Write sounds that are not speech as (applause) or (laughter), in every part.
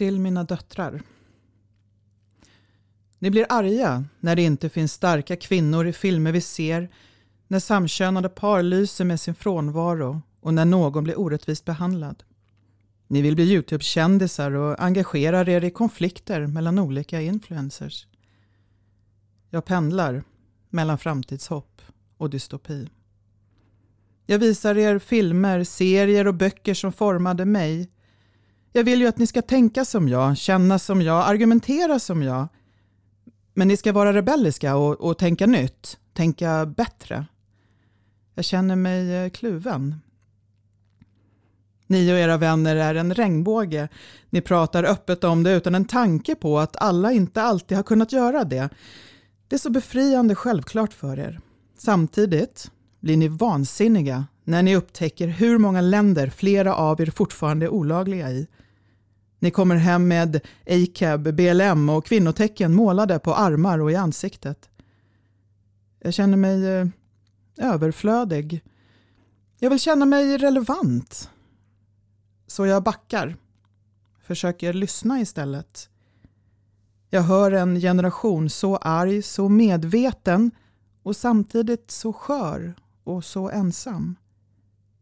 Till mina döttrar. Ni blir arga när det inte finns starka kvinnor i filmer vi ser, när samkönade par lyser med sin frånvaro och när någon blir orättvist behandlad. Ni vill bli Youtube-kändisar och engagerar er i konflikter mellan olika influencers. Jag pendlar mellan framtidshopp och dystopi. Jag visar er filmer, serier och böcker som formade mig. Jag vill ju att ni ska tänka som jag, känna som jag, argumentera som jag. Men ni ska vara rebelliska och, och tänka nytt, tänka bättre. Jag känner mig eh, kluven. Ni och era vänner är en regnbåge. Ni pratar öppet om det utan en tanke på att alla inte alltid har kunnat göra det. Det är så befriande självklart för er. Samtidigt blir ni vansinniga när ni upptäcker hur många länder flera av er fortfarande är olagliga i. Ni kommer hem med ACAB, BLM och kvinnotecken målade på armar och i ansiktet. Jag känner mig eh, överflödig. Jag vill känna mig relevant. Så jag backar. Försöker lyssna istället. Jag hör en generation så arg, så medveten och samtidigt så skör och så ensam.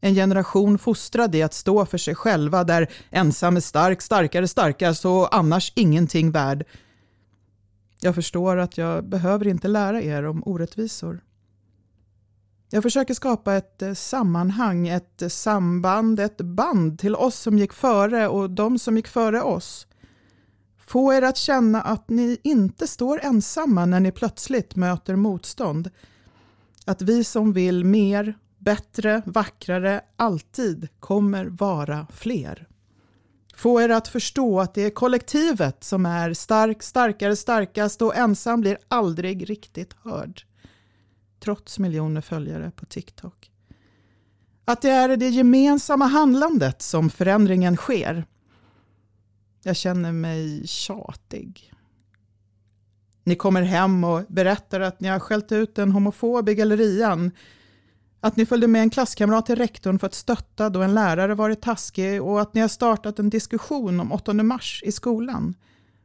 En generation fostrad i att stå för sig själva där ensam är stark, starkare starkast och annars ingenting värd. Jag förstår att jag behöver inte lära er om orättvisor. Jag försöker skapa ett eh, sammanhang, ett eh, samband, ett band till oss som gick före och de som gick före oss. Få er att känna att ni inte står ensamma när ni plötsligt möter motstånd. Att vi som vill mer, bättre, vackrare alltid kommer vara fler. Få er att förstå att det är kollektivet som är stark, starkare, starkast och ensam blir aldrig riktigt hörd. Trots miljoner följare på TikTok. Att det är det gemensamma handlandet som förändringen sker. Jag känner mig tjatig. Ni kommer hem och berättar att ni har skällt ut en homofob i gallerian. Att ni följde med en klasskamrat till rektorn för att stötta då en lärare varit taskig och att ni har startat en diskussion om 8 mars i skolan.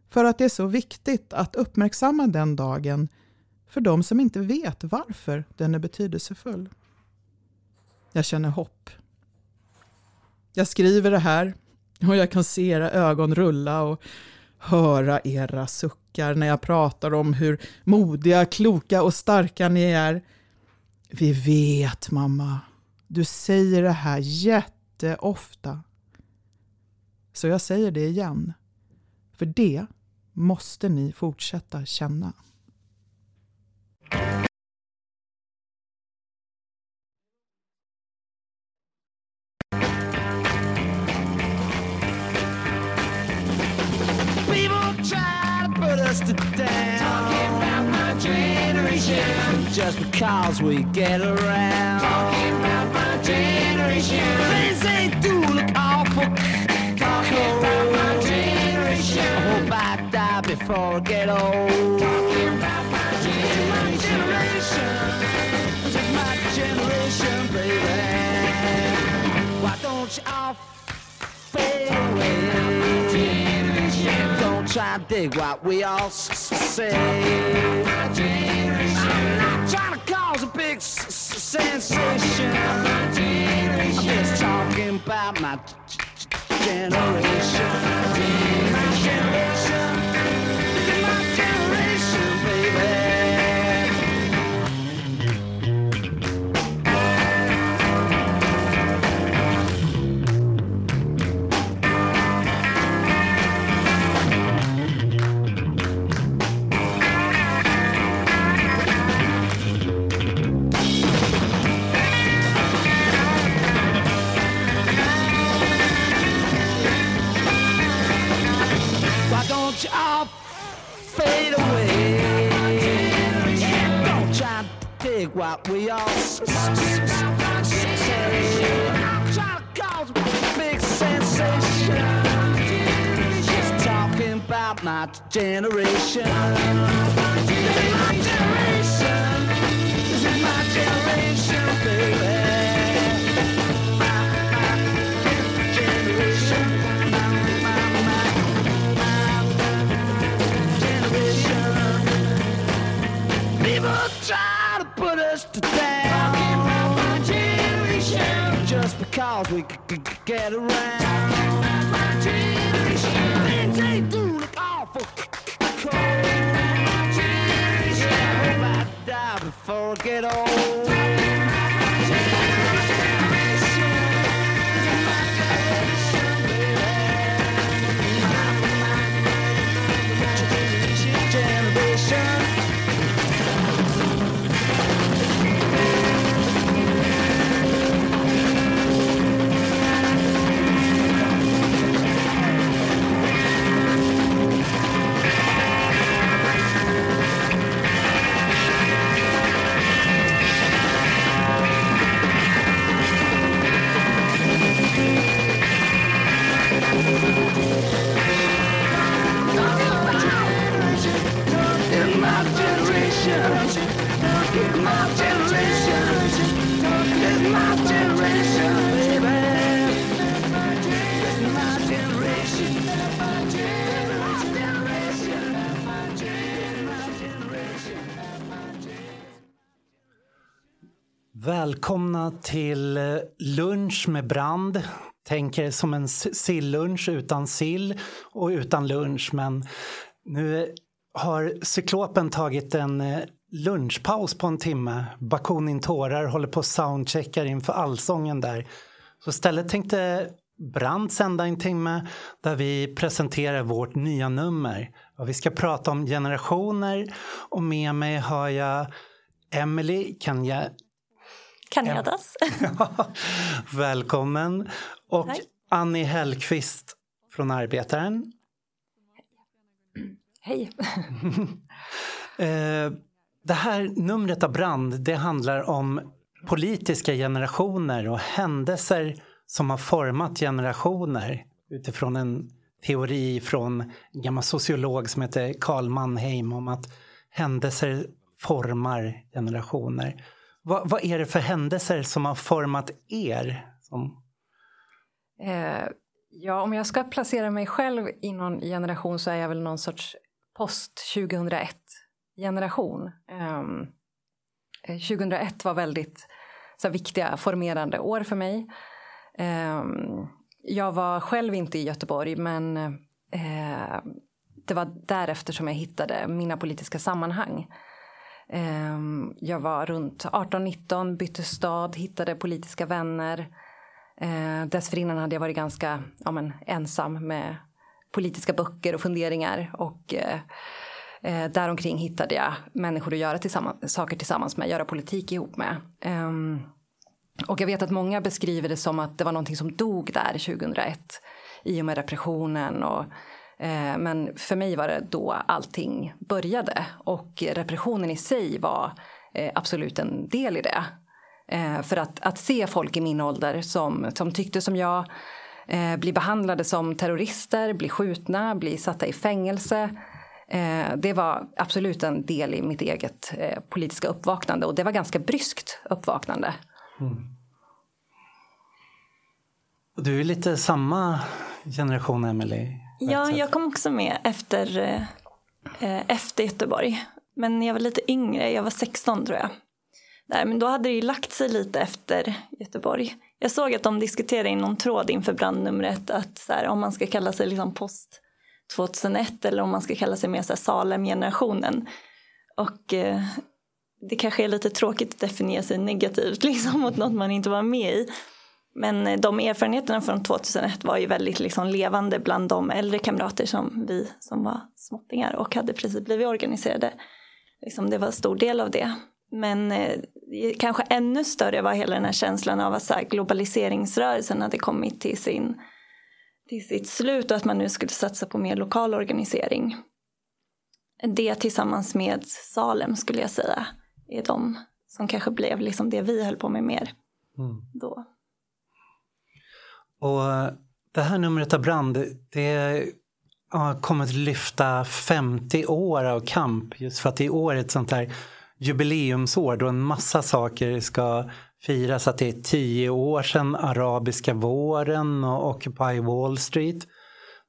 För att det är så viktigt att uppmärksamma den dagen för de som inte vet varför den är betydelsefull. Jag känner hopp. Jag skriver det här och jag kan se era ögon rulla och höra era suckar när jag pratar om hur modiga, kloka och starka ni är. Vi vet mamma, du säger det här jätteofta. Så jag säger det igen. För det måste ni fortsätta känna. Just because we get around. Talking about my generation. Things they do look awful. Talking about my generation. I hope I die before I get old. Talking about my generation. My generation, baby. Why don't you all fade away? Don't try to dig what we all say trying to cause a big sensation. I'm just talking about my generation. What we all say. To cause a big sensation. Just talking about my generation. My generation. This is my generation, baby. Us to. Talking about my generation. Just because we get around. My generation. Things ain't do look awful cold. My generation. I hope I die before I get old. Välkomna till eh, lunch med brand. Tänk er som en sillunch utan sill och utan lunch. Men nu har Cyklopen tagit en eh, lunchpaus på en timme. Bakunin tårar håller på och soundcheckar inför allsången där. Så istället tänkte Brand sända en timme där vi presenterar vårt nya nummer. Och vi ska prata om generationer och med mig har jag Emily Kanja Kanjadas. (laughs) Välkommen. Och Tack. Annie Hellqvist från Arbetaren. Hej. (laughs) Eh, det här numret av Brand det handlar om politiska generationer och händelser som har format generationer utifrån en teori från en gammal sociolog som heter Carl Mannheim om att händelser formar generationer. Vad, vad, är det för händelser som har format er? Som... Eh, ja, om jag ska placera mig själv i någon generation så är jag väl någon sorts post 2001 generation. Ehm, eh, 2001 var väldigt så här, viktiga formerande år för mig. Eh, jag var själv inte i Göteborg men eh, det var därefter som jag hittade mina politiska sammanhang. Ehm, jag var runt 18-19, bytte stad, hittade politiska vänner. Ehm, dessförinnan hade jag varit ganska ja, men, ensam med politiska böcker och funderingar. Och eh, eh däromkring hittade jag människor att göra tillsammans, saker tillsammans med, göra politik ihop med. Um, och jag vet att många beskriver det som att det var någonting som dog där 2001 i och med repressionen och Eh, men för mig var det då allting började och repressionen i sig var eh, absolut en del i det. Eh, för att, att se folk i min ålder som, som tyckte som jag bli behandlade som terrorister, bli skjutna, bli satta i fängelse. Det var absolut en del i mitt eget politiska uppvaknande och det var ganska bryskt uppvaknande. Mm. Du är lite samma generation, Emelie. Ja, jag kom också med efter, eh, efter Göteborg. Men jag var lite yngre, jag var 16 tror jag. Där, men då hade det ju lagt sig lite efter Göteborg. Jag såg att de diskuterade i någon tråd inför brandnumret att så här, om man ska kalla sig liksom post 2001 eller om man ska kalla sig mer Salem-generationen. Och eh, det kanske är lite tråkigt att definiera sig negativt (laughs) liksom, mot något man inte var med i. Men eh, de erfarenheterna från 2001 var ju väldigt liksom levande bland de äldre kamrater som vi som var småttingar och hade precis blivit organiserade. Liksom det var en stor del av det. Men eh, kanske ännu större var hela den här känslan av att så här, globaliseringsrörelsen hade kommit till, sin, till sitt slut och att man nu skulle satsa på mer lokal organisering. Det tillsammans med Salem skulle jag säga är de som kanske blev liksom det vi höll på med mer mm. då. Och eh, det här numret av Brand, det har kommit att lyfta 50 år av kamp just för att i år är ett sånt här jubileumsår då en massa saker ska firas. Att det är tio år sedan arabiska våren och Occupy Wall Street.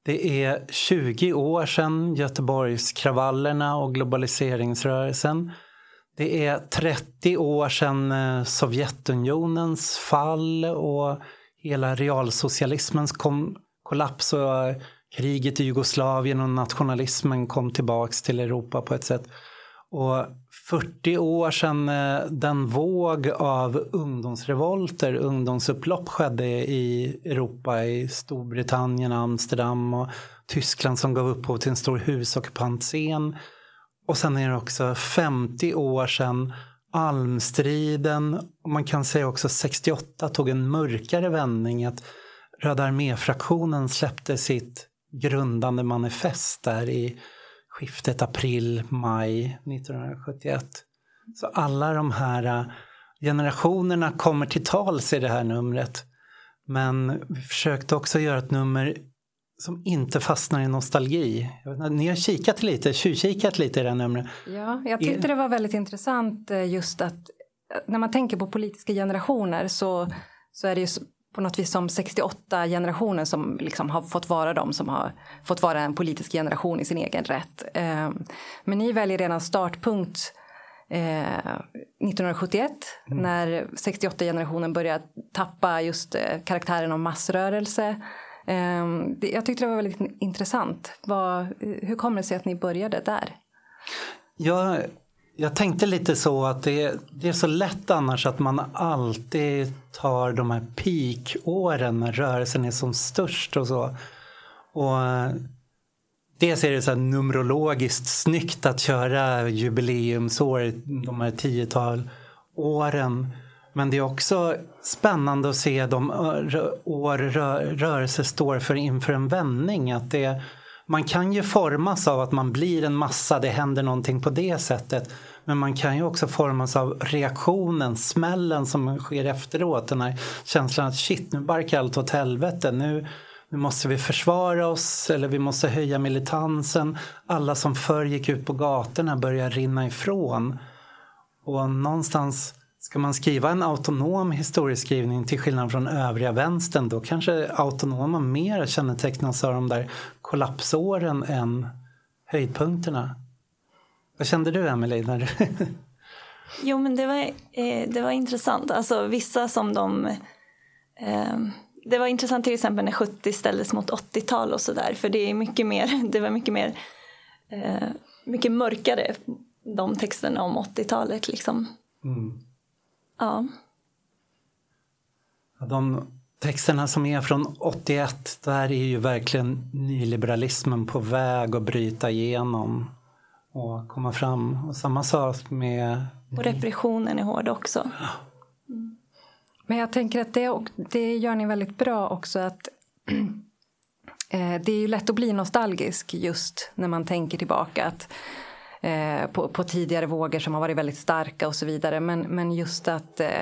Det är 20 år sedan Göteborgskravallerna och globaliseringsrörelsen. Det är 30 år sedan eh, Sovjetunionens fall och hela realsocialismens kom, kollaps och kriget i Jugoslavien och nationalismen kom tillbaks till Europa på ett sätt. Och 40 år sedan eh, den våg av ungdomsrevolter, ungdomsupplopp skedde i Europa, i Storbritannien, Amsterdam och Tyskland som gav upphov till en stor husockupantscen. Och sen är det också 50 år sedan almstriden. Och man kan säga också 68 tog en mörkare vändning. att Röda arméfraktionen släppte sitt grundande manifest där i skiftet april-maj 1971. Så alla de här äh, generationerna kommer till tals i det här numret. Men vi försökte också göra ett nummer som inte fastnar i nostalgi. Ni har kikat lite, tjuvkikat lite i det här numret. Ja, jag tyckte det var väldigt intressant eh, just att eh, när man tänker på politiska generationer så, så är det ju på något vis som 68 generationer som liksom har fått vara de som har fått vara en politisk generation i sin egen rätt. Eh, men ni väljer redan startpunkt 1971 mm. när 68-generationen börjar tappa just karaktären av massrörelse. Ehm, jag tyckte det var väldigt intressant. hur kommer det sig att ni började där? Jag, jag tänkte lite så att det, det är så lätt annars att man alltid tar de här peakåren när rörelsen är som störst och så. Och Dels är det så här numerologiskt snyggt att köra jubileumsår, de här tiotal åren. Men det är också spännande att se de år rörelse står för inför en vändning. Att det, man kan ju formas av att man blir en massa, det händer någonting på det sättet. Men man kan ju också formas av reaktionen, smällen som sker efteråt. Den här känslan att shit, nu barkar allt åt helvete. Nu, nu måste vi försvara oss eller vi måste höja militansen. Alla som förr gick ut på gatorna börjar rinna ifrån. Och någonstans Ska man skriva en autonom historieskrivning till skillnad från övriga vänstern då kanske autonoma mer kännetecknas av de där kollapsåren än höjdpunkterna. Vad kände du Emelie? När du (laughs) jo men det var, eh, det var intressant. Alltså vissa som de eh, det var intressant till exempel när 70 ställdes mot 80-tal och sådär för det är mycket mer, (laughs) det var mycket mer eh, mycket mörkare de texterna om 80-talet liksom. Mm. Ja. De texterna som är från 81, där är ju verkligen nyliberalismen på väg att bryta igenom och komma fram. Och samma sak med... Och repressionen är hård också. Mm. Men jag tänker att det, det gör ni väldigt bra också att (clears throat) eh, det är ju lätt att bli nostalgisk just när man tänker tillbaka. att Eh, på, på, tidigare vågor som har varit väldigt starka och så vidare. Men, men just att eh,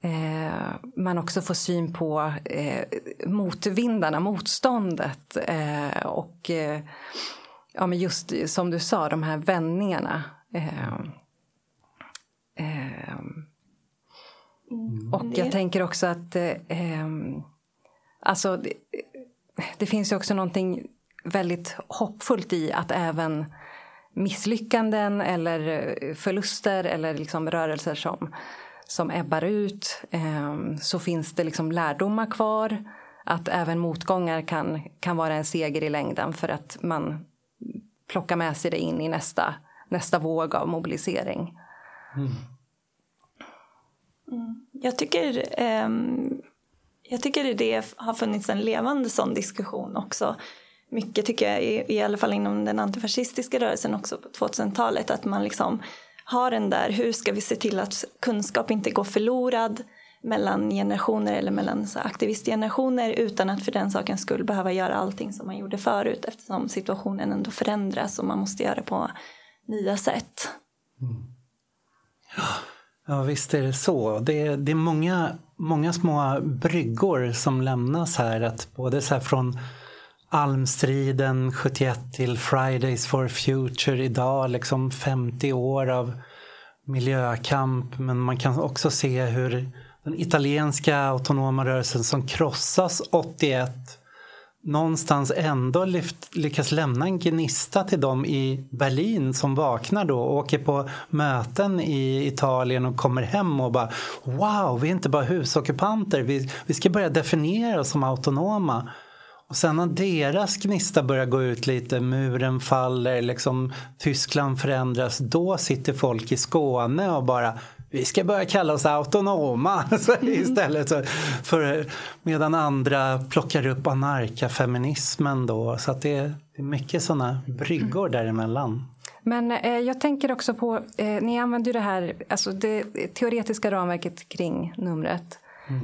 eh man också får syn på eh, motvindarna, motståndet eh, och eh, ja, men just som du sa, de här vändningarna. Mm. Och jag tänker också att alltså, det, det finns ju också någonting väldigt hoppfullt i att även misslyckanden eller eh, förluster eller liksom rörelser som, som ebbar ut eh, så finns det liksom lärdomar kvar. Att även motgångar kan, kan vara en seger i längden för att man plockar med sig det in i nästa, nästa våg av mobilisering. Mm. Mm. Jag tycker eh, jag tycker det har funnits en levande sån diskussion också mycket tycker jag, i, i alla fall inom den antifascistiska rörelsen också på 2000-talet, att man liksom har den där, hur ska vi se till att kunskap inte går förlorad mellan generationer eller mellan så aktivistgenerationer utan att för den sakens skull behöva göra allting som man gjorde förut eftersom situationen ändå förändras och man måste göra på nya sätt. Mm. Ja, visst är det så. Det, det är många, många små bryggor som lämnas här. Att både så här från almstriden 71 till Fridays for Future idag, liksom 50 år av miljökamp. Men man kan också se hur den italienska autonoma rörelsen som krossas 81 någonstans ändå lyft, lyckas lämna en gnista till dem i Berlin som vaknar då och åker på möten i Italien och kommer hem och bara wow, vi är inte bara husockupanter, vi, vi ska börja definiera oss som autonoma. Och sen när deras gnista börjar gå ut lite, muren faller, liksom Tyskland förändras, då sitter folk i Skåne och bara vi ska börja kalla oss autonoma (laughs) istället. För, medan andra plockar upp anarkafeminismen då. Så att det, är, det är mycket sådana bryggor däremellan. Men eh, jag tänker också på, eh, ni använder ju det här, alltså det teoretiska ramverket kring numret.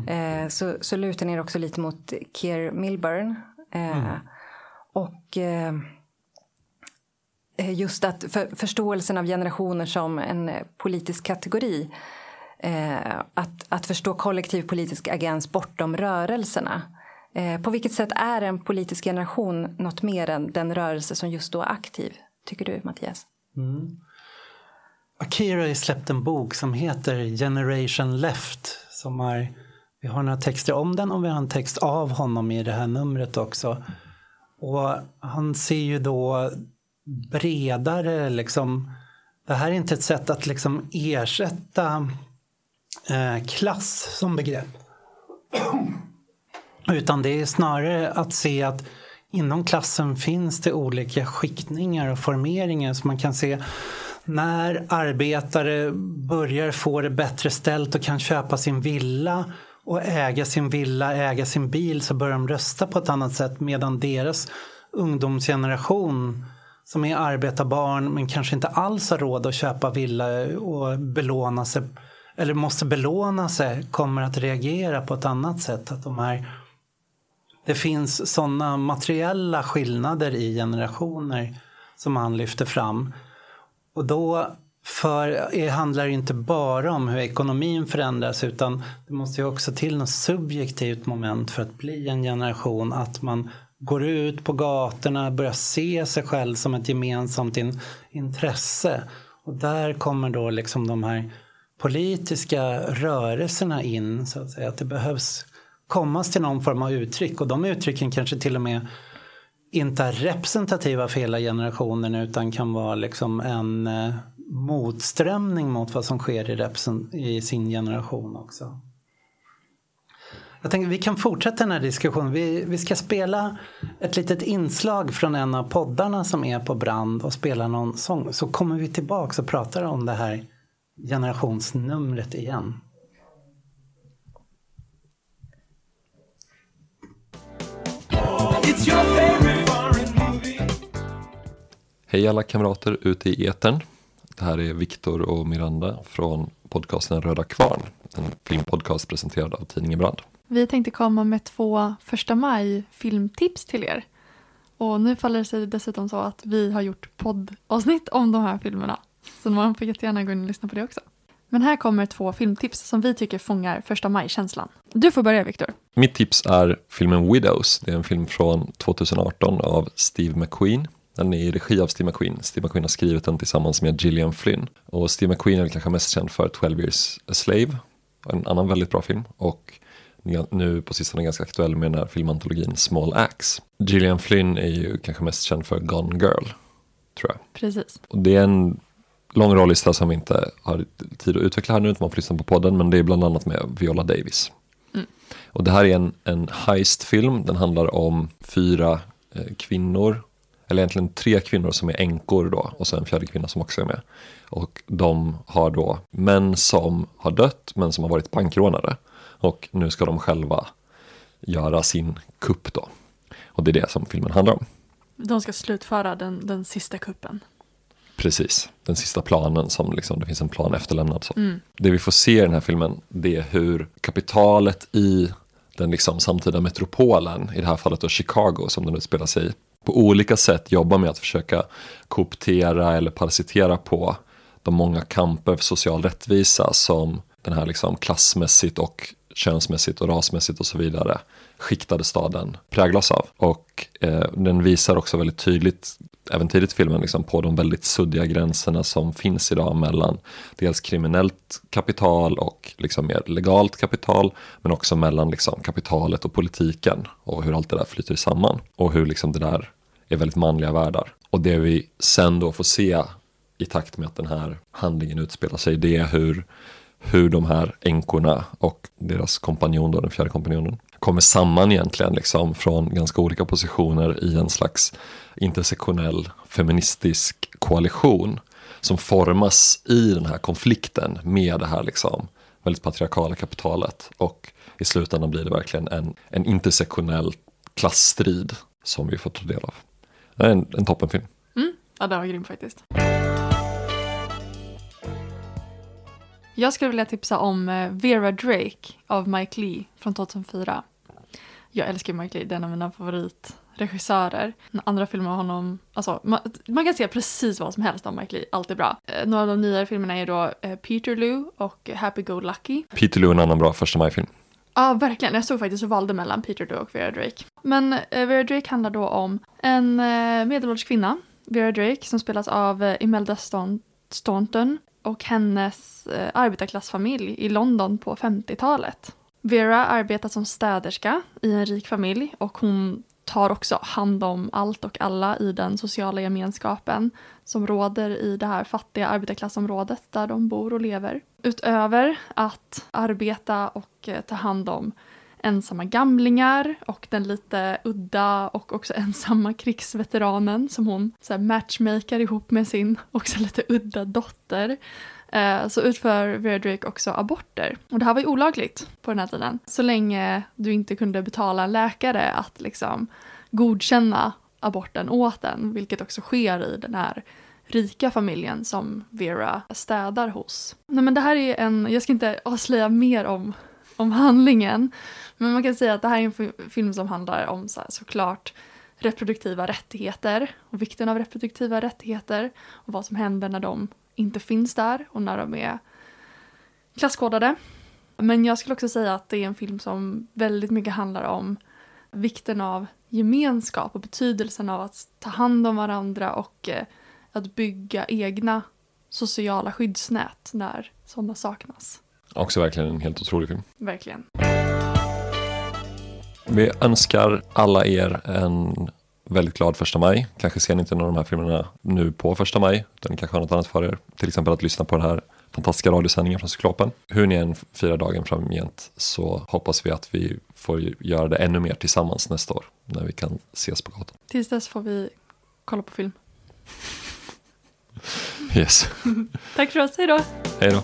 Eh, så, så lutar ni er också lite mot Keir Milburn. Eh, Och eh, just att för, förståelsen av generationer som en eh, politisk kategori. Eh, att, att förstå kollektiv politisk agens bortom rörelserna. Eh, på vilket sätt är en politisk generation något mer än den rörelse som just då är aktiv? Tycker du, Mattias? Akira har släppt en bok som heter Generation Left. Som är, vi har några texter om den och vi har en text av honom i det här numret också. Och han ser ju då bredare, liksom, det här är inte ett sätt att liksom ersätta eh, klass som begrepp. (clears throat) Utan det är snarare att se att inom klassen finns det olika skiktningar och formeringar som man kan se när arbetare börjar få det bättre ställt och kan köpa sin villa och äga sin villa, äga sin bil så börjar de rösta på ett annat sätt medan deras ungdomsgeneration som är arbetarbarn men kanske inte alls har råd att köpa villa och belåna sig eller måste belåna sig kommer att reagera på ett annat sätt. Att de här, det finns sådana materiella skillnader i generationer som han lyfter fram. Och då för, det handlar inte bara om hur ekonomin förändras utan det måste ju också till något subjektivt moment för att bli en generation. Att man går ut på gatorna, börjar se sig själv som ett gemensamt in, intresse. Och där kommer då liksom de här politiska rörelserna in. Så att, säga. att det behövs kommas till någon form av uttryck och de uttrycken kanske till och med inte är representativa för hela generationen utan kan vara liksom en eh, motströmning mot vad som sker i, i sin generation också. Jag tänker vi kan fortsätta den här diskussionen. Vi, vi ska spela ett litet inslag från en av poddarna som är på Brand och spela någon sång. Så kommer vi tillbaka och pratar om det här generationsnumret igen. It's your. Hej alla kamrater ute i etern. Det här är Viktor och Miranda från podcasten Röda Kvarn. En filmpodcast presenterad av tidningen Brand. Vi tänkte komma med två första maj filmtips till er. Och nu faller det sig dessutom så att vi har gjort poddavsnitt om de här filmerna. Så man får jättegärna gå in och lyssna på det också. Men här kommer två filmtips som vi tycker fångar första maj-känslan. Du får börja Viktor. Mitt tips är filmen Widows. Det är en film från 2018 av Steve McQueen. Den är i regi av Steve McQueen. Steve McQueen har skrivit den tillsammans med Gillian Flynn. Och Steve McQueen är kanske mest känd för 12 years a slave. En annan väldigt bra film. Och nu på sistone ganska aktuell med den här filmantologin Small Axe. Gillian Flynn är ju kanske mest känd för Gone Girl. Tror jag. Precis. Och det är en lång rollista som vi inte har tid att utveckla här nu, utan man får lyssna på podden, men det är bland annat med Viola Davis. Och det här är en, en heistfilm, den handlar om fyra eh, kvinnor, eller egentligen tre kvinnor som är änkor då, och så en fjärde kvinna som också är med. Och de har då män som har dött, men som har varit bankrånare. Och nu ska de själva göra sin kupp då. Och det är det som filmen handlar om. De ska slutföra den, den sista kuppen. Precis, den sista planen som liksom, det finns en plan efterlämnad. Så. Det vi får se i den här filmen det är hur kapitalet i den liksom samtida metropolen, i det här fallet då Chicago som den utspelar sig i, på olika sätt jobbar med att försöka kooptera eller parasitera på de många kamper för social rättvisa som den här liksom klassmässigt och könsmässigt och rasmässigt och så vidare skiktade staden präglas av. Och eh, den visar också väldigt tydligt, även tidigt i filmen, liksom, på de väldigt suddiga gränserna som finns idag mellan dels kriminellt kapital och liksom mer legalt kapital, men också mellan liksom, kapitalet och politiken och hur allt det där flyter samman. Och hur liksom, det där är väldigt manliga världar. Och det vi sen då får se i takt med att den här handlingen utspelar sig, det är hur, hur de här änkorna och deras kompanjon, då, den fjärde kompanjonen, kommer samman egentligen liksom från ganska olika positioner i en slags intersektionell feministisk koalition som formas i den här konflikten med det här liksom väldigt patriarkala kapitalet och i slutändan blir det verkligen en, en intersektionell klassstrid som vi får ta del av. Det är en, en toppenfilm. Mm. Ja, det var grym faktiskt. Jag skulle vilja tipsa om eh, Vera Drake av Mike Lee från 2004. Jag älskar Mike Lee, det är en av mina favorit favoritregissörer. Andra filmer av honom, alltså man, man kan se precis vad som helst av Mike Lee, allt är bra. Eh, Några av de nyare filmerna är då eh, Peterloo och Happy Go Lucky. Peterloo är en annan bra första maj-film. Ja, verkligen. Jag stod faktiskt och valde mellan Peter Drake och Vera Drake. Men eh, Vera Drake handlar då om en eh, medelålders kvinna, Vera Drake, som spelas av eh, Imelda Staun- Staunton och hennes eh, arbetarklassfamilj i London på 50-talet. Vera arbetar som städerska i en rik familj och hon tar också hand om allt och alla i den sociala gemenskapen som råder i det här fattiga arbetarklassområdet där de bor och lever. Utöver att arbeta och eh, ta hand om ensamma gamlingar och den lite udda och också (laughs) ensamma krigsveteranen som hon så här, matchmaker ihop med sin också lite udda dotter Eh, så utför Vera Drake också aborter. Och det här var ju olagligt på den här tiden. Så länge du inte kunde betala en läkare att liksom godkänna aborten åt den, vilket också sker i den här rika familjen som Vera städar hos. Nej men det här är en, jag ska inte avslöja mer om, om handlingen, men man kan säga att det här är en film som handlar om så här, såklart reproduktiva rättigheter och vikten av reproduktiva rättigheter och vad som händer när de inte finns där och när de är klasskodade. Men jag skulle också säga att det är en film som väldigt mycket handlar om vikten av gemenskap och betydelsen av att ta hand om varandra och eh, att bygga egna sociala skyddsnät när sådana saknas. Också verkligen en helt otrolig film. Verkligen. Vi önskar alla er en väldigt glad första maj. Kanske ser ni inte någon av de här filmerna nu på första maj, utan ni kanske har något annat för er. Till exempel att lyssna på den här fantastiska radiosändningen från Cyklopen. Hur ni än firar dagen framgent så hoppas vi att vi får göra det ännu mer tillsammans nästa år när vi kan ses på gatan. Tills dess får vi kolla på film. Yes, (laughs) Tack för oss, hej då! hej då.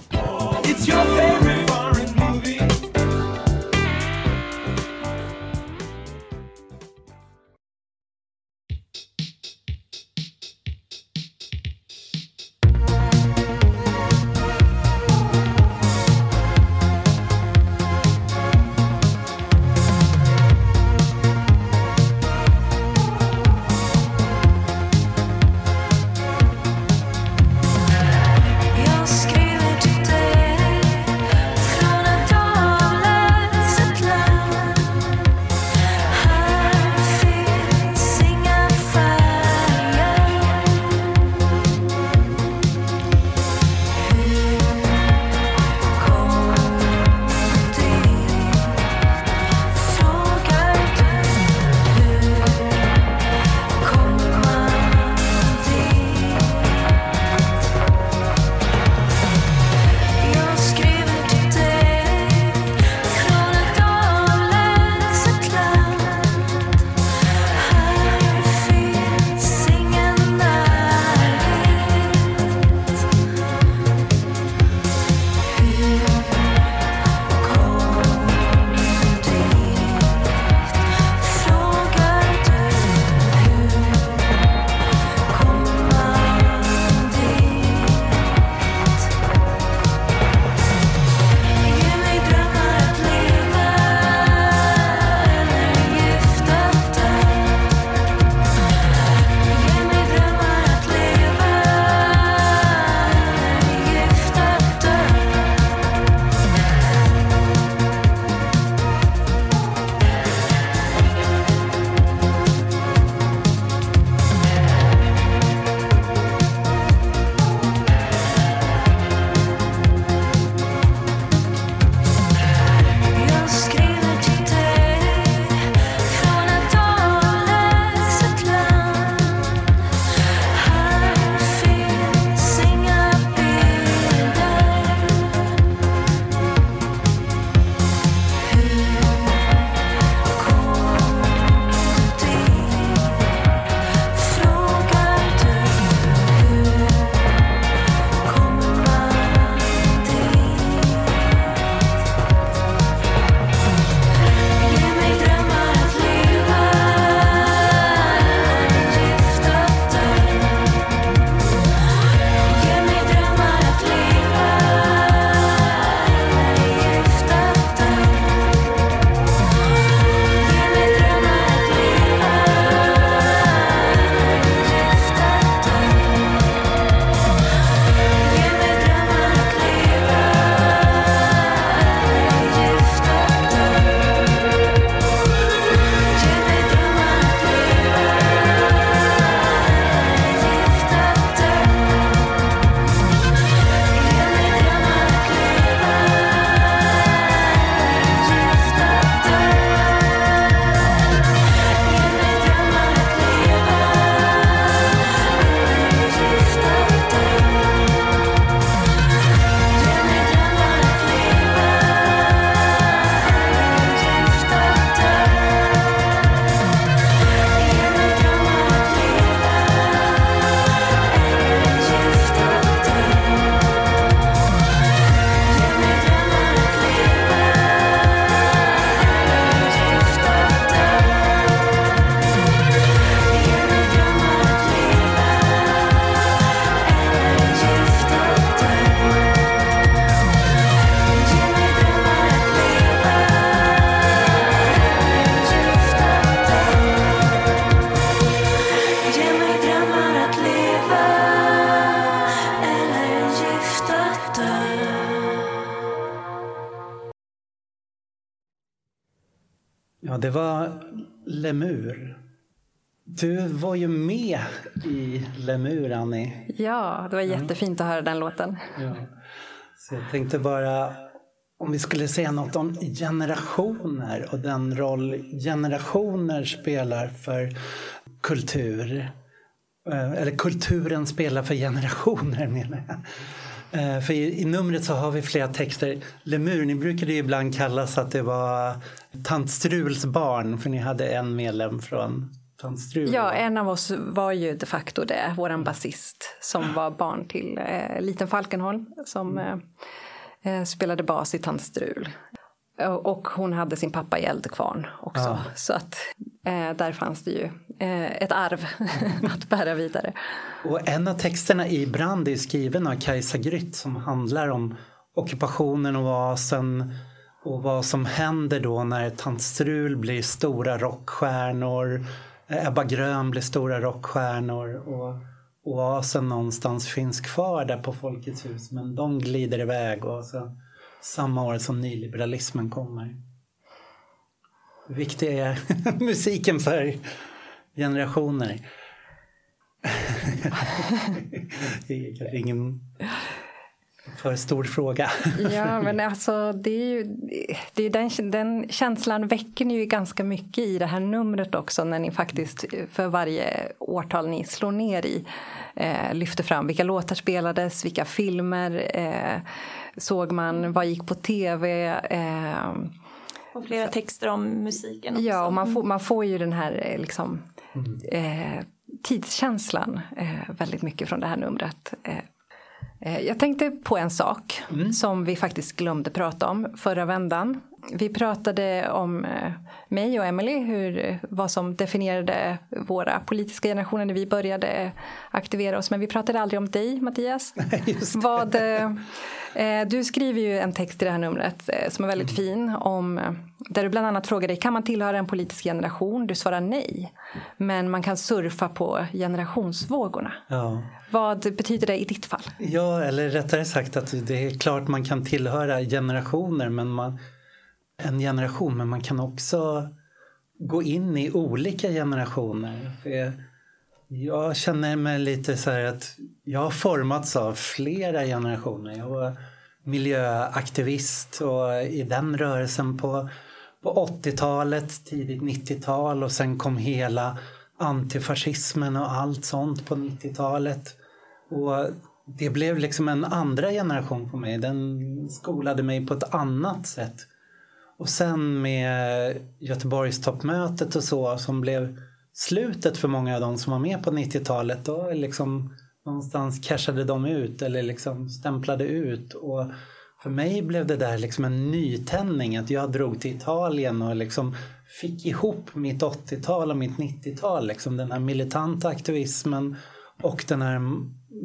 Var ju med i Lemur, Annie. Ja, det var jättefint att höra den låten. Ja. Så jag tänkte bara om vi skulle säga något om generationer och den roll generationer spelar för kultur. Eh, Eller kulturen spelar för generationer (laughs) menar jag. Eh, För i, i numret så har vi flera texter. Lemur, ni brukade ju ibland kallas att det var Tant Struls barn för ni hade en medlem från Tant Strul. Ja, en av oss var ju de facto det, våran basist som var barn till eh, Liten Falkenholm som eh, eh, spelade bas i Tant Strul. Och hon hade sin pappa i Eldkvarn också. Ja. Så att eh, där fanns det ju eh, ett arv (laughs) att bära vidare. Och en av texterna i Brand är skriven av Kajsa Grytt som handlar om ockupationen och oasen och vad som händer då när Tant Strul blir stora rockstjärnor, Eh, Ebba Grön blir stora rockstjärnor och oasen någonstans finns kvar där på Folkets hus men de glider iväg och så samma år som nyliberalismen kommer. Hur viktig är (laughs) musiken för generationer? (laughs) det är kanske ingen för stor fråga. (laughs) Ja, men alltså det är ju, det är den, den känslan väcker ni ju ganska mycket i det här numret också när ni faktiskt för varje årtal ni slår ner i eh, lyfter fram vilka låtar spelades, vilka filmer eh, såg man, vad gick på tv. Eh, Och flera texter om musiken också. ja, och man får, man får ju den här eh, liksom, eh, tidskänslan eh, väldigt mycket från det här numret. Eh, Jag tänkte på en sak som vi faktiskt glömde prata om förra vändan. Vi pratade om eh, mig och Emily, hur, vad som definierade våra politiska generationer när vi började aktivera oss. Men vi pratade aldrig om dig, Mattias. (laughs) Vad, eh, eh, du skriver ju en text i det här numret eh, som är väldigt fin. Om, där du bland annat frågar dig, kan man tillhöra en politisk generation? Du svarar nej. Men man kan surfa på generationsvågorna. Ja. Vad betyder det i ditt fall? Ja, eller rättare sagt att det är klart man kan tillhöra generationer, men man, en generation, men man kan också gå in i olika generationer. För jag, jag känner mig lite så här att jag har formats av flera generationer. Jag var miljöaktivist och i den rörelsen på, på 80-talet, tidigt 90-tal och sen kom hela antifascismen och allt sånt på 90-talet. Och det blev liksom en andra generation på mig. Den skolade mig på ett annat sätt. Och sen med Göteborgstoppmötet och så som blev slutet för många av de som var med på 90-talet. Då liksom någonstans cashade de ut eller liksom stämplade ut. Och för mig blev det där liksom en nytändning. Att jag drog till Italien och liksom fick ihop mitt 80-tal och mitt 90-tal. Liksom den här militanta aktivismen och den här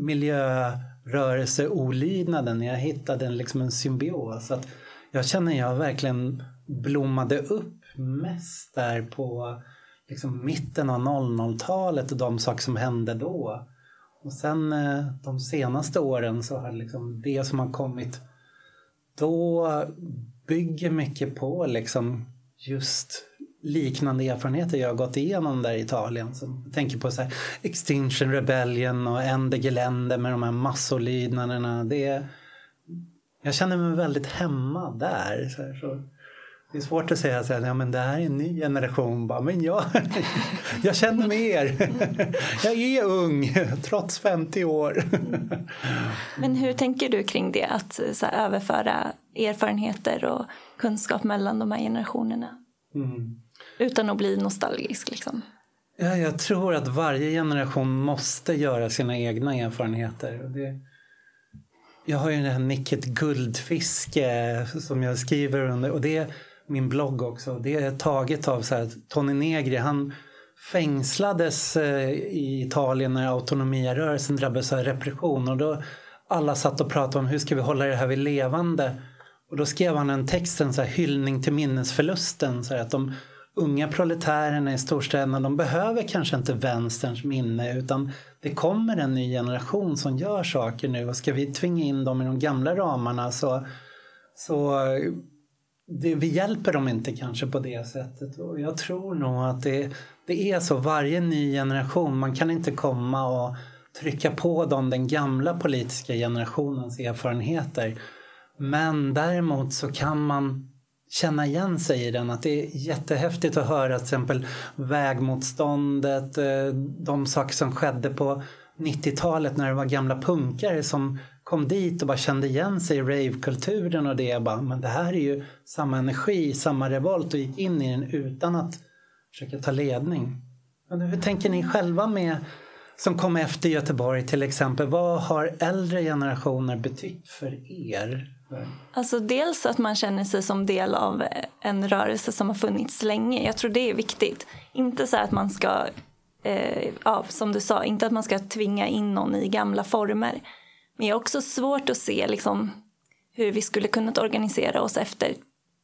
miljörörelseolydnaden. Jag hittade liksom en symbios. Att jag känner jag verkligen blommade upp mest där på liksom mitten av 00-talet och de saker som hände då. Och sen eh, de senaste åren så har liksom det som har kommit då bygger mycket på liksom just liknande erfarenheter jag har gått igenom där i Italien. Så jag tänker på så här Extinction Rebellion och Ende Gelände med de här massolydnaderna. Det, jag känner mig väldigt hemma där. Så här, så det är svårt att säga att ja, men det här är en ny generation. Bara, men jag, (laughs) jag känner med er. (laughs) Jag är ung, (laughs) trots 50 år. Men hur tänker du kring det? Att så här, överföra erfarenheter och kunskap mellan de här generationerna? Mm. Utan att bli nostalgisk liksom. Ja, jag tror att varje generation måste göra sina egna erfarenheter. Och Det, jag har ju den här Nicket Guldfiske eh, som jag skriver under och det är min blogg också. Det är taget av så här, Tony Negri. Han fängslades eh, i Italien när autonomierörelsen drabbades av repression och då alla satt och pratade om hur ska vi hålla det här vid levande. Och då skrev han en text, en så här hyllning till minnesförlusten. Så här att de unga proletärerna i storstäderna de behöver kanske inte vänsterns minne utan det kommer en ny generation som gör saker nu och ska vi tvinga in dem i de gamla ramarna så, så det, vi hjälper dem inte kanske på det sättet. Och jag tror nog att det, det är så. Varje ny generation, man kan inte komma och trycka på dem den gamla politiska generationens erfarenheter. Men däremot så kan man känna igen sig i den. Att det är jättehäftigt att höra till exempel vägmotståndet, eh, de saker som skedde på 90-talet när det var gamla punkare som kom dit och bara kände igen sig i ravekulturen och det. Bara, men det här är ju samma energi, samma revolt och gick in i den utan att försöka ta ledning. Men hur tänker ni själva med som kom efter Göteborg till exempel? Vad har äldre generationer betytt för er? Alltså dels att man känner sig som del av eh, en rörelse som har funnits länge. Jag tror det är viktigt. Inte så att man ska, eh, ja, som du sa, inte att man ska tvinga in någon i gamla former. Men jag har också svårt att se liksom, hur vi skulle kunnat organisera oss efter,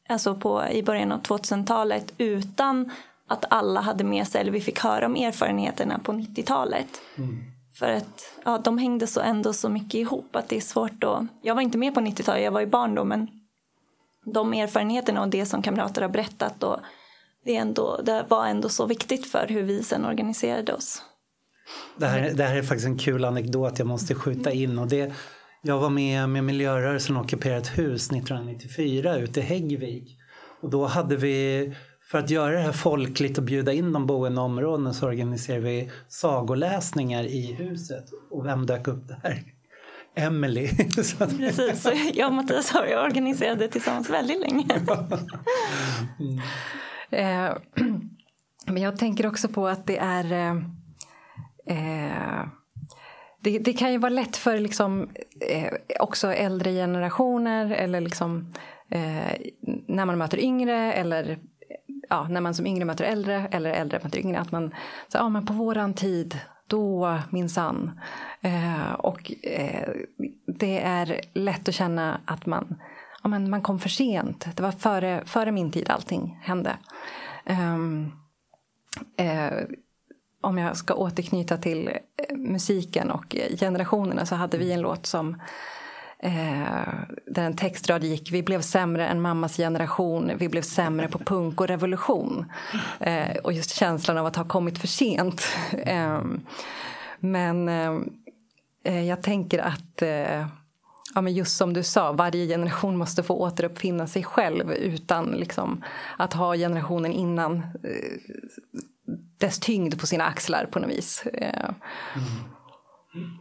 alltså på, i början av 2000-talet utan att alla hade med sig, eller vi fick höra om erfarenheterna på 90-talet. Mm. För att ja, de hängde så ändå så mycket ihop att det är svårt att... Jag var inte med på 90-talet, jag var ju barn då. men de erfarenheterna och det som kamrater har berättat och det, är ändå, det var ändå så viktigt för hur vi sen organiserade oss. Det här, det här är faktiskt en kul anekdot jag måste skjuta in. Och det, jag var med med miljörörelsen och ockuperat hus 1994 ute i Häggvik. Och då hade vi, för att göra det här folkligt och bjuda in de boende områdena så organiserade vi sagoläsningar i huset. Och vem dök upp där? Emily. (laughs) Precis, så jag och Mattias har ju organiserat det tillsammans väldigt länge. (laughs) Eh, (clears throat) men jag tänker också på att det är... Eh, eh, det, det kan ju vara lätt för liksom, eh, också äldre generationer eller liksom, eh, när man möter yngre eller ja, när man som yngre möter äldre eller äldre möter yngre att man så, ja, men på våran tid då minsann. Eh, och eh, det är lätt att känna att man, ja, men man kom för sent. Det var före, före min tid allting hände. Ehm, eh, om jag ska återknyta till eh, musiken och generationerna så hade vi en låt som eh, där en textrad gick Vi blev sämre än mammas generation, vi blev sämre på punk och revolution. Eh, och just känslan av att ha kommit för sent. (laughs) Ehm, eh, men eh, jag tänker att eh, ja, men just som du sa, varje generation måste få återuppfinna sig själv utan liksom, att ha generationen innan eh, dess tyngd på sina axlar på något vis. Eh, mm.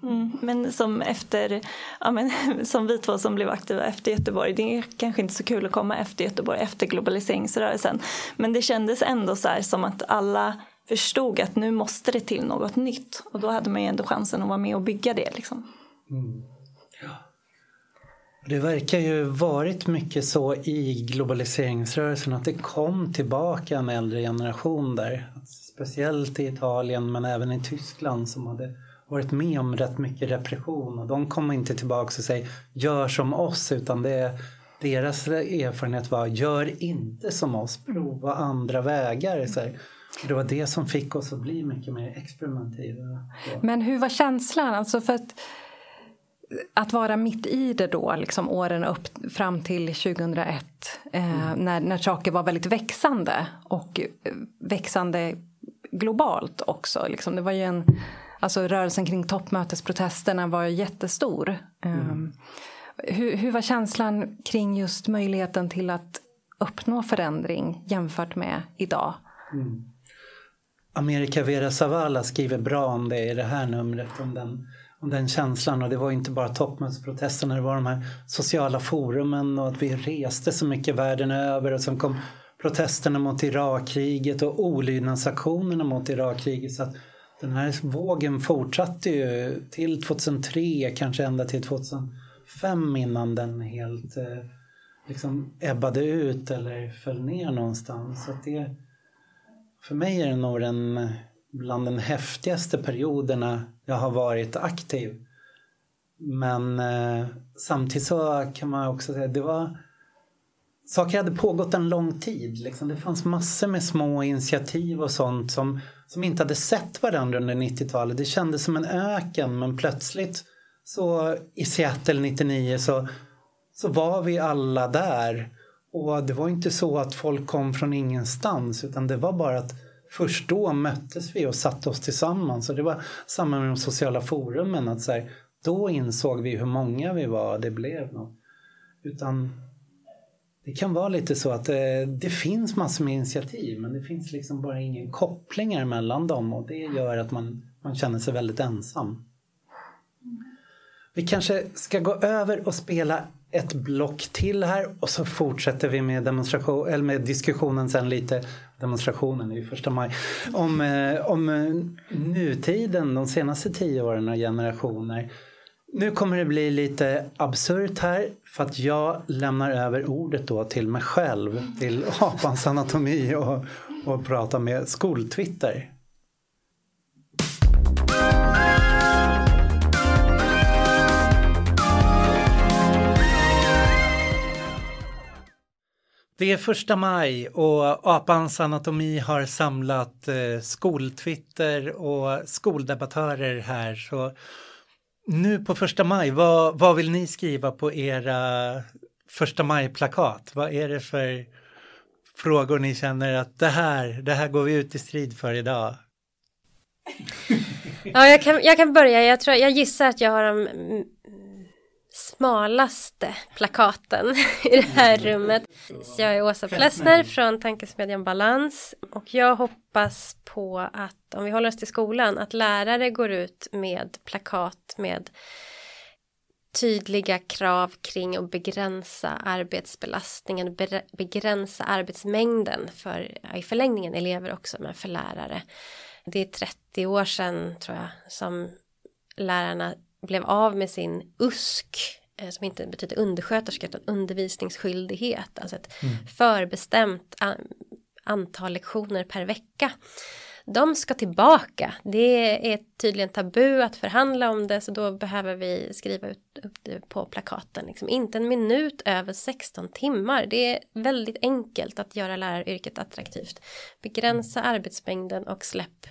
Mm, men som efter, ja, men, (laughs) som vi två som blev aktiva efter Göteborg, det är kanske inte så kul att komma efter Göteborg, efter globaliseringsrörelsen. Men det kändes ändå så här som att alla förstod att nu måste det till något nytt. Och då hade man ju ändå chansen att vara med och bygga det. Liksom. Mm. Det verkar ju varit mycket så i globaliseringsrörelsen att det kom tillbaka en äldre generation där. Speciellt i Italien men även i Tyskland som hade varit med om rätt mycket repression och de kom inte tillbaka och säger gör som oss utan det, deras erfarenhet var gör inte som oss, prova andra vägar. Så här. Det var det som fick oss att bli mycket mer experimentiva. Men hur var känslan? Alltså för att, att vara mitt i det då, liksom åren upp fram till 2001 eh, när, när saker var väldigt växande och eh, växande globalt också. Liksom. Det var ju en, alltså rörelsen kring toppmötesprotesterna var jättestor. Eh, hur, hur var känslan kring just möjligheten till att uppnå förändring jämfört med idag? America Vera Zavala skriver bra om det i det här numret. Om den, om den känslan. Och det var inte bara toppmötesprotesterna. Det var de här sociala forumen och att vi reste så mycket världen över. Och sen kom protesterna mot Irakkriget och olydnadsaktionerna mot Irakkriget. Så att den här vågen fortsatte ju till 2003, kanske ända till 2005 innan den helt eh, liksom ebbade ut eller föll ner någonstans. Så att det, för mig är det nog den, bland den häftigaste perioderna jag har varit aktiv. Men eh, samtidigt så kan man också säga att det var Saker hade pågått en lång tid. Liksom. Det fanns massor med små initiativ och sånt som, som inte hade sett varandra under 90-talet. Det kändes som en öken men plötsligt så i Seattle 99 så, så var vi alla där. Och det var inte så att folk kom från ingenstans utan det var bara att först då möttes vi och satte oss tillsammans. Och det var samma med de sociala forumen. Att så här, då insåg vi hur många vi var det blev. Något. Utan det kan vara lite så att det, det finns massor med initiativ men det finns liksom bara ingen kopplingar mellan dem och det gör att man, man känner sig väldigt ensam. Vi kanske ska gå över och spela ett block till här och så fortsätter vi med, demonstration, eller med diskussionen sen lite, demonstrationen är ju första maj, om, eh, om eh, nutiden, de senaste tio åren och generationer. Nu kommer det bli lite absurt här för att jag lämnar över ordet då till mig själv, till (laughs) apans anatomi och, och pratar med skoltwitter. Det är första maj och Apans anatomi har samlat eh, skoltwitter och skoldebattörer här. Så nu på första maj, vad, vad vill ni skriva på era första maj-plakat? Vad är det för frågor ni känner att det här, det här går vi ut i strid för idag? Ja, jag kan, jag kan börja. Jag, tror, jag gissar att jag har de smalaste plakaten (laughs) i det här rummet. Så jag är Åsa Plessner från Tankesmedjan Balans och jag hoppas på att om vi håller oss till skolan att lärare går ut med plakat med tydliga krav kring att begränsa arbetsbelastningen, be- begränsa arbetsmängden för i förlängningen elever också, men för lärare. Det är 30 år sedan tror jag som lärarna blev av med sin USK som inte betyder undersköterska utan undervisningsskyldighet, alltså ett förbestämt an- antal lektioner per vecka. De ska tillbaka. Det är tydligen tabu att förhandla om det så då behöver vi skriva ut upp det på plakaten. Liksom. Inte en minut över 16 timmar. Det är väldigt enkelt att göra läraryrket attraktivt. Begränsa arbetsmängden och släpp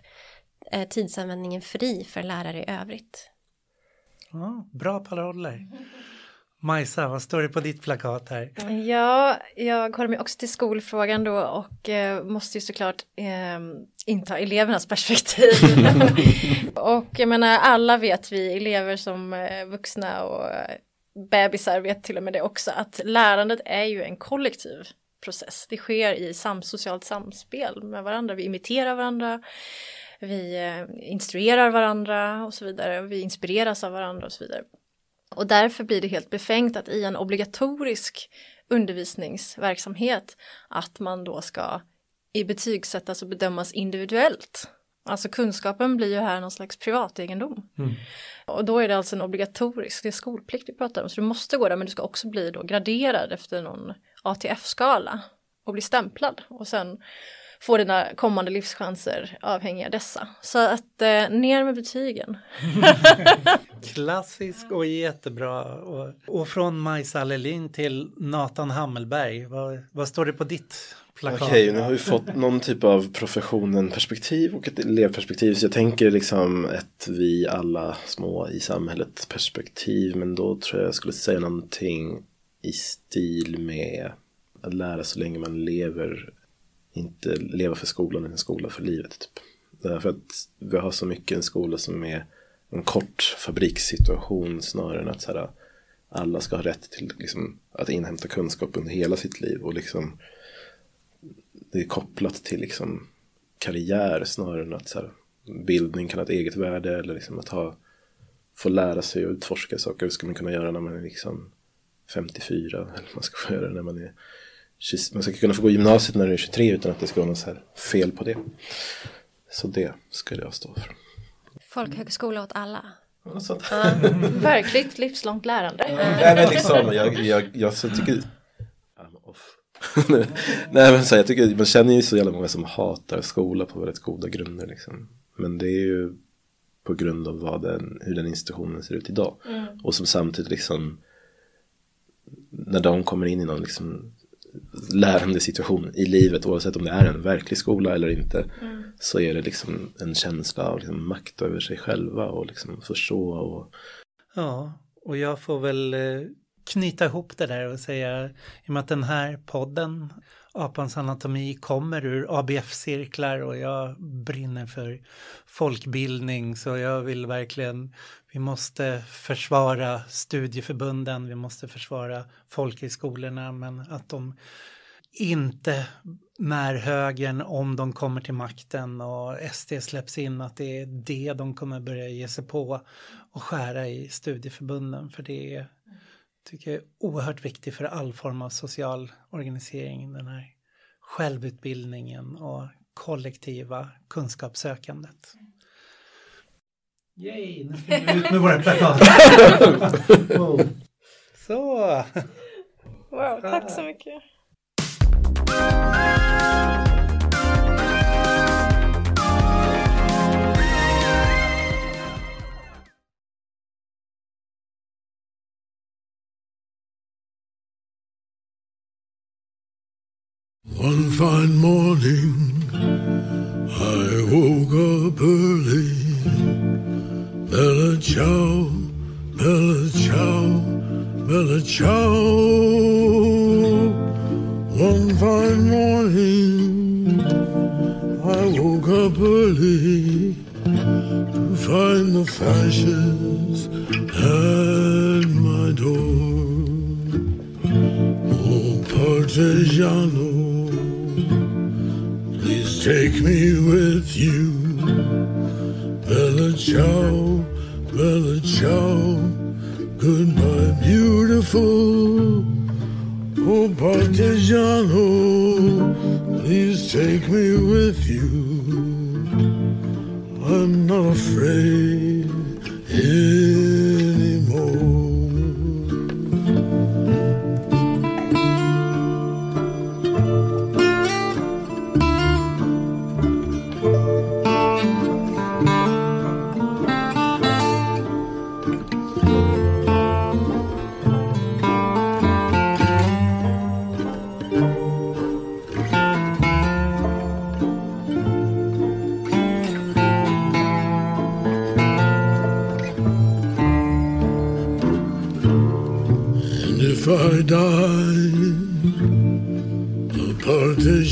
eh, tidsanvändningen fri för lärare i övrigt. Ja, bra paroller. Majsa, vad står det på ditt plakat här? Ja, jag håller mig också till skolfrågan då och eh, måste ju såklart eh, inta elevernas perspektiv. (laughs) och jag menar, alla vet vi, elever som eh, vuxna och eh, bebisar vet till och med det också, att lärandet är ju en kollektiv process. Det sker i sam socialt samspel med varandra, vi imiterar varandra, vi eh, instruerar varandra och så vidare, vi inspireras av varandra och så vidare. Och därför blir det helt befängt att i en obligatorisk undervisningsverksamhet att man då ska i betygsättas och bedömas individuellt. Alltså kunskapen blir ju här någon slags privategendom. Och då är det alltså en obligatorisk, det är skolplikt vi pratar om, så du måste gå där men du ska också bli då graderad efter någon ATF-skala och bli stämplad och sen få dina kommande livschanser avhängiga dessa. Så att eh, ner med betygen. (laughs) Klassisk och jättebra. Och, och från Majsa Lelin till Nathan Hammelberg. Vad, vad står det på ditt plakat? Okej, nu har vi fått någon typ av professionen-perspektiv och ett elevperspektiv. Så jag tänker liksom ett vi alla små i samhället perspektiv. Men då tror jag jag skulle säga någonting i stil med att lära så länge man lever. Inte leva för skolan, utan en skola för livet. Typ. Därför att vi har så mycket en skola som är en kort fabrikssituation snarare än att så här, alla ska ha rätt till liksom, att inhämta kunskap under hela sitt liv. Och liksom det är kopplat till liksom karriär snarare än att så här, bildning kan ha ett eget värde eller liksom att ha, få lära sig och utforska saker. Hur ska man kunna göra när man är liksom 54 eller man ska få göra det när man är man ska kunna få gå gymnasiet när du är 23 utan att det ska vara något så här fel på det. Så det skulle jag stå för. Folkhögskola åt alla. Sånt. Verkligt livslångt lärande. Nej men liksom, jag, jag, jag så tycker I'm off. (laughs) Nej men så här, jag tycker, man känner ju så jävla många som hatar skola på väldigt goda grunder liksom. Men det är ju på grund av vad den, hur den institutionen ser ut idag. Och som samtidigt liksom när de kommer in i någon liksom lärande situation i livet oavsett om det är en verklig skola eller inte så är det liksom en känsla av liksom makt över sig själva och liksom förstå och Ja, och jag får väl eh, knyta ihop det där och säga i och med att den här podden Apans anatomi kommer ur ABF-cirklar och jag brinner för folkbildning så jag vill verkligen, vi måste försvara studieförbunden, vi måste försvara folkhögskolorna men att de inte när högern, om de kommer till makten och SD släpps in, att det är det de kommer börja ge sig på och skära i studieförbunden. För det är, tycker jag är oerhört viktigt för all form av social organisering, den här självutbildningen och kollektiva kunskapssökandet. Yay, nu ska vi ut med våra plakat. Wow. Så. Wow, tack så mycket. One morning, I woke up early. Bella ciao, bella ciao, bella ciao. One fine morning, I woke up early to find the fashions at my door. Oh, Partigiano, take me with you. Bella ciao, bella ciao, goodbye, beautiful. Oh, Partigiano, please take me with you. I'm not afraid anymore.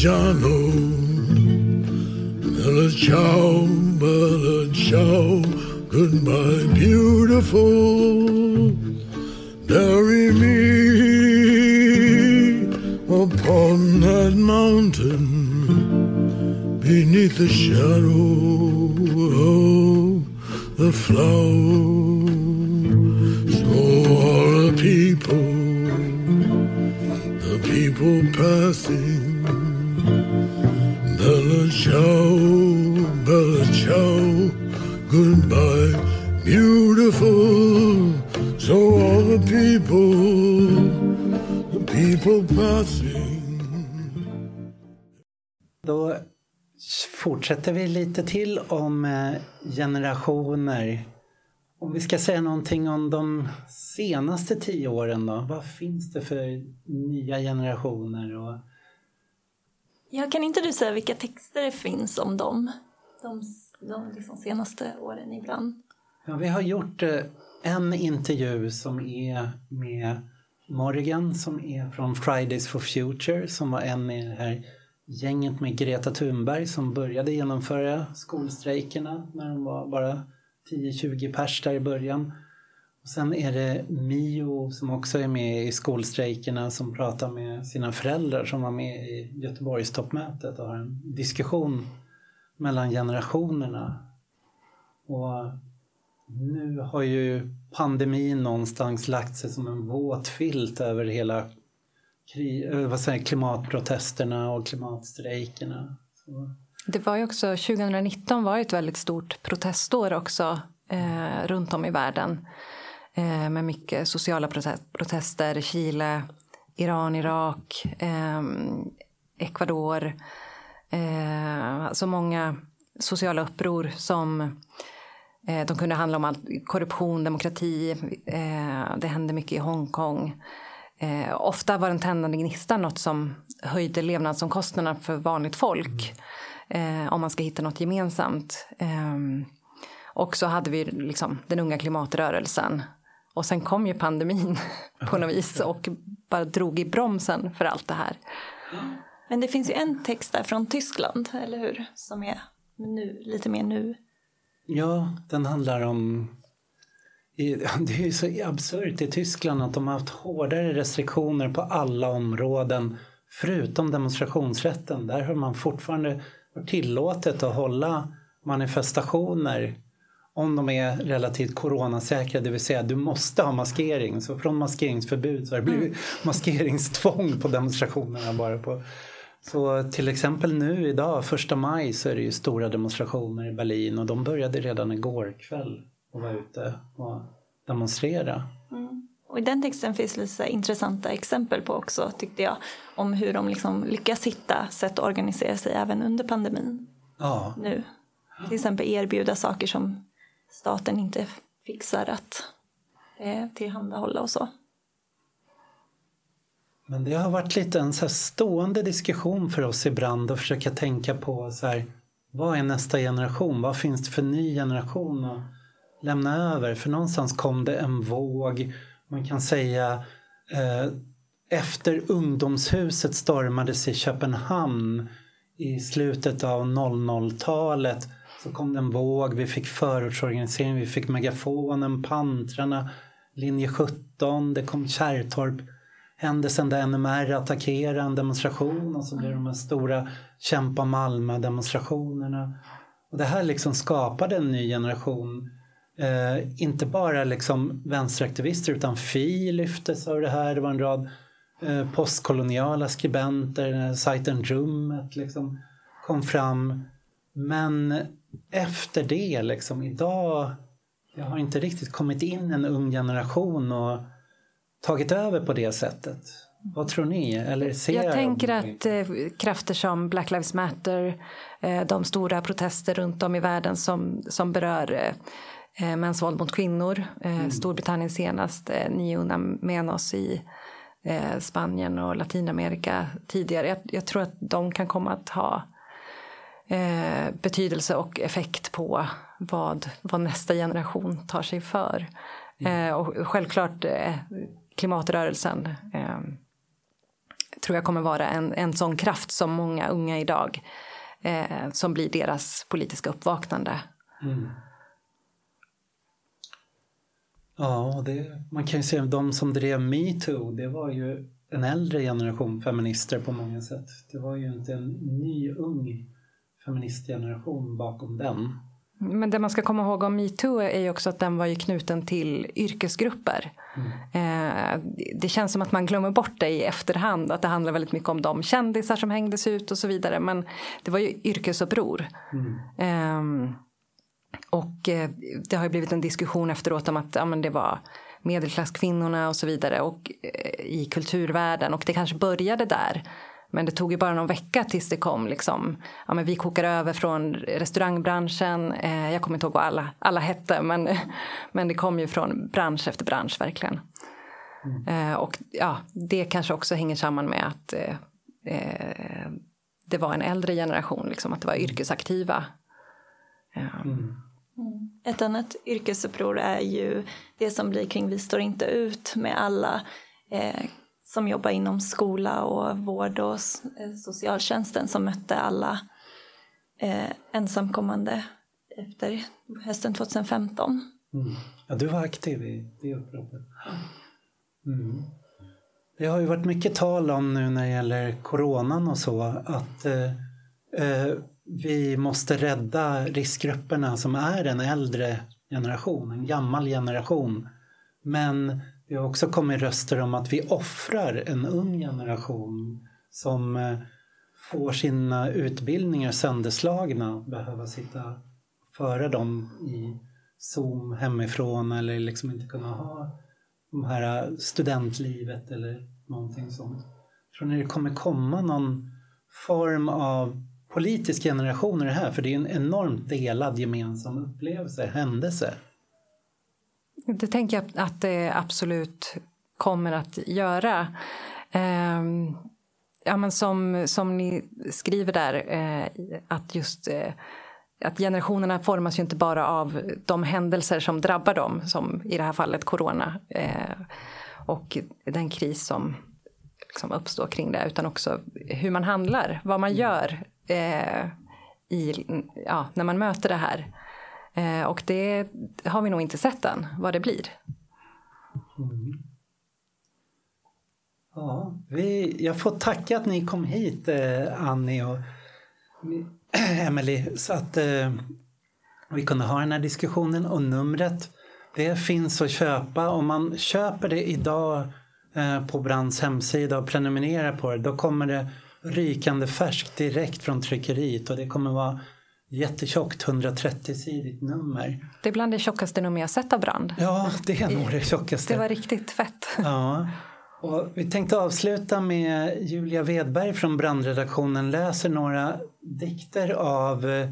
Partigiano, bella bella goodbye, beautiful. Bury me upon that mountain beneath the shadow of the flowers. So all the people, the people passing, ciao, Bella ciao, goodbye, beautiful. So all the people, the people passing. Då fortsätter vi lite till om eh, generationer. Om vi ska säga någonting om de senaste tio åren då. Vad finns det för nya generationer? Och... Ja, kan inte du säga vilka texter det finns om dem? De, de liksom senaste åren ibland. Ja, vi har gjort eh, en intervju som är med Morgan som är från Fridays for Future som var en i det här gänget med Greta Thunberg som började genomföra skolstrejkerna när de var bara 10-20 pers där i början. Och sen är det Mio som också är med i skolstrejkerna som pratar med sina föräldrar som var med i Göteborgstoppmötet och har en diskussion mellan generationerna. Och nu har ju pandemin någonstans lagt sig som en våt filt över hela kri- eh, vad säger, klimatprotesterna och klimatstrejkerna. Så. Det var ju också, 2019 var ett väldigt stort protestår också eh, runt om i världen. Eh, med mycket sociala protester, Chile, Iran, Irak, eh, Ecuador. Eh, alltså många sociala uppror som eh, de kunde handla om allt, korruption, demokrati. Eh, det hände mycket i Hongkong. Eh, ofta var den tändande gnistan något som höjde levnadsomkostnaderna för vanligt folk. Eh, om man ska hitta något gemensamt. Eh, och så hade vi liksom den unga klimatrörelsen. Och sen kom ju pandemin (laughs) på något vis och bara drog i bromsen för allt det här. Men det finns ju en text där från Tyskland, eller hur? Som är nu, lite mer nu. Ja, den handlar om... (laughs) Det är ju så absurt i Tyskland att de har haft hårdare restriktioner på alla områden förutom demonstrationsrätten. Där har man fortfarande tillåtet att hålla manifestationer om de är relativt coronasäkra, det vill säga du måste ha maskering. Så från maskeringsförbud så har det blivit maskeringstvång på demonstrationerna bara på så till exempel nu idag, första maj, så är det ju stora demonstrationer i Berlin och de började redan igår kväll och vara ute och demonstrera. Och i den texten finns lite intressanta exempel på också, tyckte jag, om hur de liksom lyckas hitta sätt att organisera sig även under pandemin Ja, nu. Till exempel erbjuda saker som staten inte fixar att eh, tillhandahålla och så. men det har varit lite en så här stående diskussion för oss ibland att försöka tänka på så här, vad är nästa generation? Vad finns det för ny generation att lämna över? För någonstans kom det en våg, man kan säga eh, efter ungdomshuset stormades i Köpenhamn i slutet av 00-talet så kom det en våg, vi fick förortsorganisering, vi fick megafonen, pantrarna, linje 17, det kom Kärrtorp händelsen där NMR attackerade en demonstration och så blev det de här stora Kämpa Malmö-demonstrationerna. Och det här liksom skapade en ny generation. Eh, inte bara liksom vänsteraktivister utan Fi lyftes av det här. Det var en rad eh, postkoloniala skribenter, sajten Rummet liksom kom fram. Men efter det, liksom idag, det har inte riktigt kommit in en ung generation och tagit över på det sättet. Vad tror ni? Eller ser Jag tänker att eh, krafter som Black Lives Matter, eh, de stora protester runt om i världen som, som berör eh, eh, mäns våld mot kvinnor, eh, Storbritannien senast, eh, Ni Una Menos i eh, Spanien och Latinamerika tidigare. Jag, jag tror att de kan komma att ha eh, betydelse och effekt på vad, vad nästa generation tar sig för. Eh, och självklart eh, klimatrörelsen eh, tror jag kommer vara en, en sån kraft som många unga idag eh, som blir deras politiska uppvaknande. Mm. Ja, det, man kan ju se de som drev metoo, det var ju en äldre generation feminister på många sätt. Det var ju inte en ny, ung feministgeneration bakom den. Men det man ska komma ihåg om metoo är ju också att den var ju knuten till yrkesgrupper. Eh, det känns som att man glömmer bort det i efterhand, att det handlar väldigt mycket om de kändisar som hängdes ut och så vidare. Men det var ju yrkesuppror. Ehm, och eh, det har ju blivit en diskussion efteråt om att ja, men det var medelklasskvinnorna och så vidare och, eh, i kulturvärlden. Och det kanske började där. Men det tog ju bara någon vecka tills det kom liksom, ja men vi kokar över från restaurangbranschen, eh, jag kommer inte ihåg vad alla, alla hette men, (laughs) men det kom ju från bransch efter bransch verkligen. Eh, och ja, det kanske också hänger samman med att eh, eh, det var en äldre generation, liksom, att det var yrkesaktiva. Eh, Ett annat yrkesuppror är ju det som blir kring Vi står inte ut med alla eh, som jobbar inom skola och vård och eh, socialtjänsten som mötte alla eh, ensamkommande efter hösten 2015. Mm. Ja, du var aktiv i det uppropet. Mm. Det har ju varit mycket tal om nu när det gäller coronan och så att eh, eh vi måste rädda riskgrupperna som är en äldre generation, en gammal generation. Men det har också kommit röster om att vi offrar en ung generation som eh, får sina utbildningar sönderslagna, behöva sitta före föra dem i Zoom hemifrån eller liksom inte kunna ha de här eh, studentlivet eller någonting sånt. Tror ni det kommer komma någon form av politisk generation i det här? För det är en enormt delad gemensam upplevelse, händelse. Det tänker jag att det absolut kommer att göra. Ehm, ja, men som, som ni skriver där, eh, att just eh, att generationerna formas ju inte bara av de händelser som drabbar dem, som i det här fallet corona. Eh, och den kris som liksom uppstår kring det, utan också hur man handlar, vad man gör eh, i, ja, när man möter det här. Eh, och det har vi nog inte sett än, vad det blir. Mm. Ja, vi, jag får tacka att ni kom hit, eh, Annie och (clears throat) Emily, så att eh, vi kunde ha den här diskussionen. Och numret, det finns att köpa. Om man köper det idag eh, på Brands hemsida och prenumererar på det, då kommer det rykande färskt direkt från tryckeriet och det kommer vara jättetjockt 130-sidigt nummer. Det är bland det tjockaste nummer jag sett av Brand. Ja, det är nog det tjockaste. Det var riktigt fett. Ja. Och vi tänkte avsluta med Julia Wedberg från brandredaktionen läser några dikter av eh,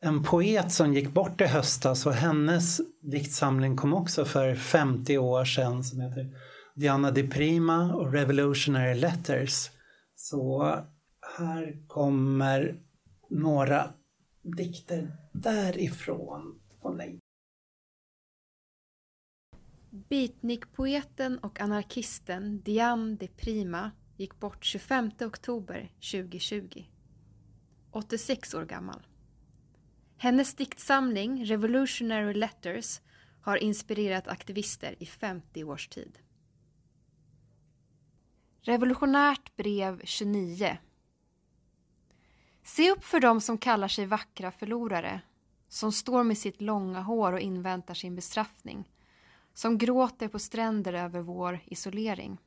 en poet som gick bort i höstas och hennes diktsamling kom också för 50 år sedan som heter Diana Di Prima och Revolutionary Letters. Så här kommer några dikter därifrån. Och nej. Beatnikpoeten och anarkisten Diane de Prima gick bort 25 oktober 2020. 86 år gammal. Hennes diktsamling Revolutionary Letters har inspirerat aktivister i 50 års tid. Revolutionärt brev 29 Se upp för dem som kallar sig vackra förlorare, som står med sitt långa hår och inväntar sin bestraffning som gråter på stränder över vår isolering.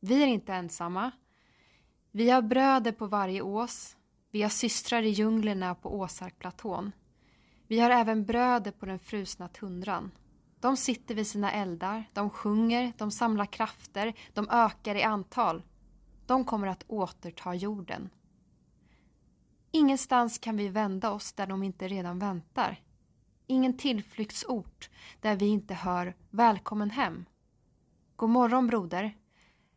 Vi är inte ensamma. Vi har bröder på varje ås. Vi har systrar i djunglerna på Åsarkplatån. Vi har även bröder på den frusna tundran. De sitter vid sina eldar, de sjunger, de samlar krafter, de ökar i antal. De kommer att återta jorden. Ingenstans kan vi vända oss där de inte redan väntar ingen tillflyktsort där vi inte hör välkommen hem. God morgon broder.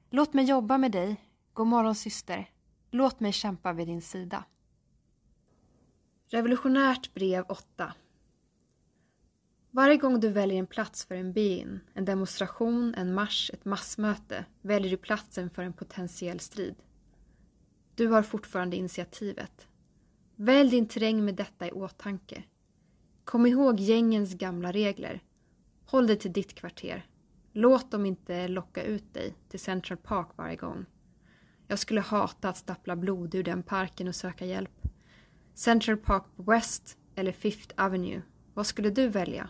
Låt mig jobba med dig. God morgon syster. Låt mig kämpa vid din sida. Revolutionärt brev 8 Varje gång du väljer en plats för en be-in, en demonstration, en marsch, ett massmöte väljer du platsen för en potentiell strid. Du har fortfarande initiativet. Välj din terräng med detta i åtanke. Kom ihåg gängens gamla regler. Håll dig till ditt kvarter. Låt dem inte locka ut dig till Central Park varje gång. Jag skulle hata att stappla blod ur den parken och söka hjälp. Central Park West eller Fifth Avenue. Vad skulle du välja?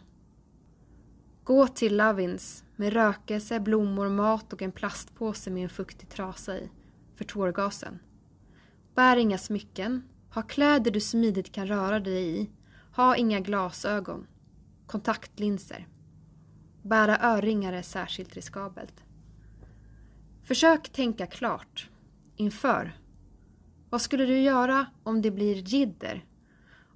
Gå till Lovins med rökelse, blommor, mat och en plastpåse med en fuktig trasa i för tårgasen. Bär inga smycken. Ha kläder du smidigt kan röra dig i ha inga glasögon. Kontaktlinser. Bära örringar är särskilt riskabelt. Försök tänka klart. Inför. Vad skulle du göra om det blir jidder?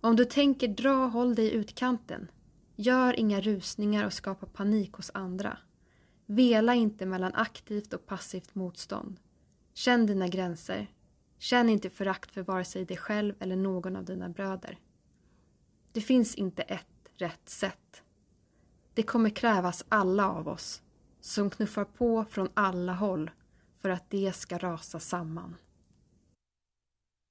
Om du tänker dra, håll dig i utkanten. Gör inga rusningar och skapa panik hos andra. Vela inte mellan aktivt och passivt motstånd. Känn dina gränser. Känn inte förakt för vare sig dig själv eller någon av dina bröder. Det finns inte ett rätt sätt. Det kommer krävas alla av oss som knuffar på från alla håll för att det ska rasa samman.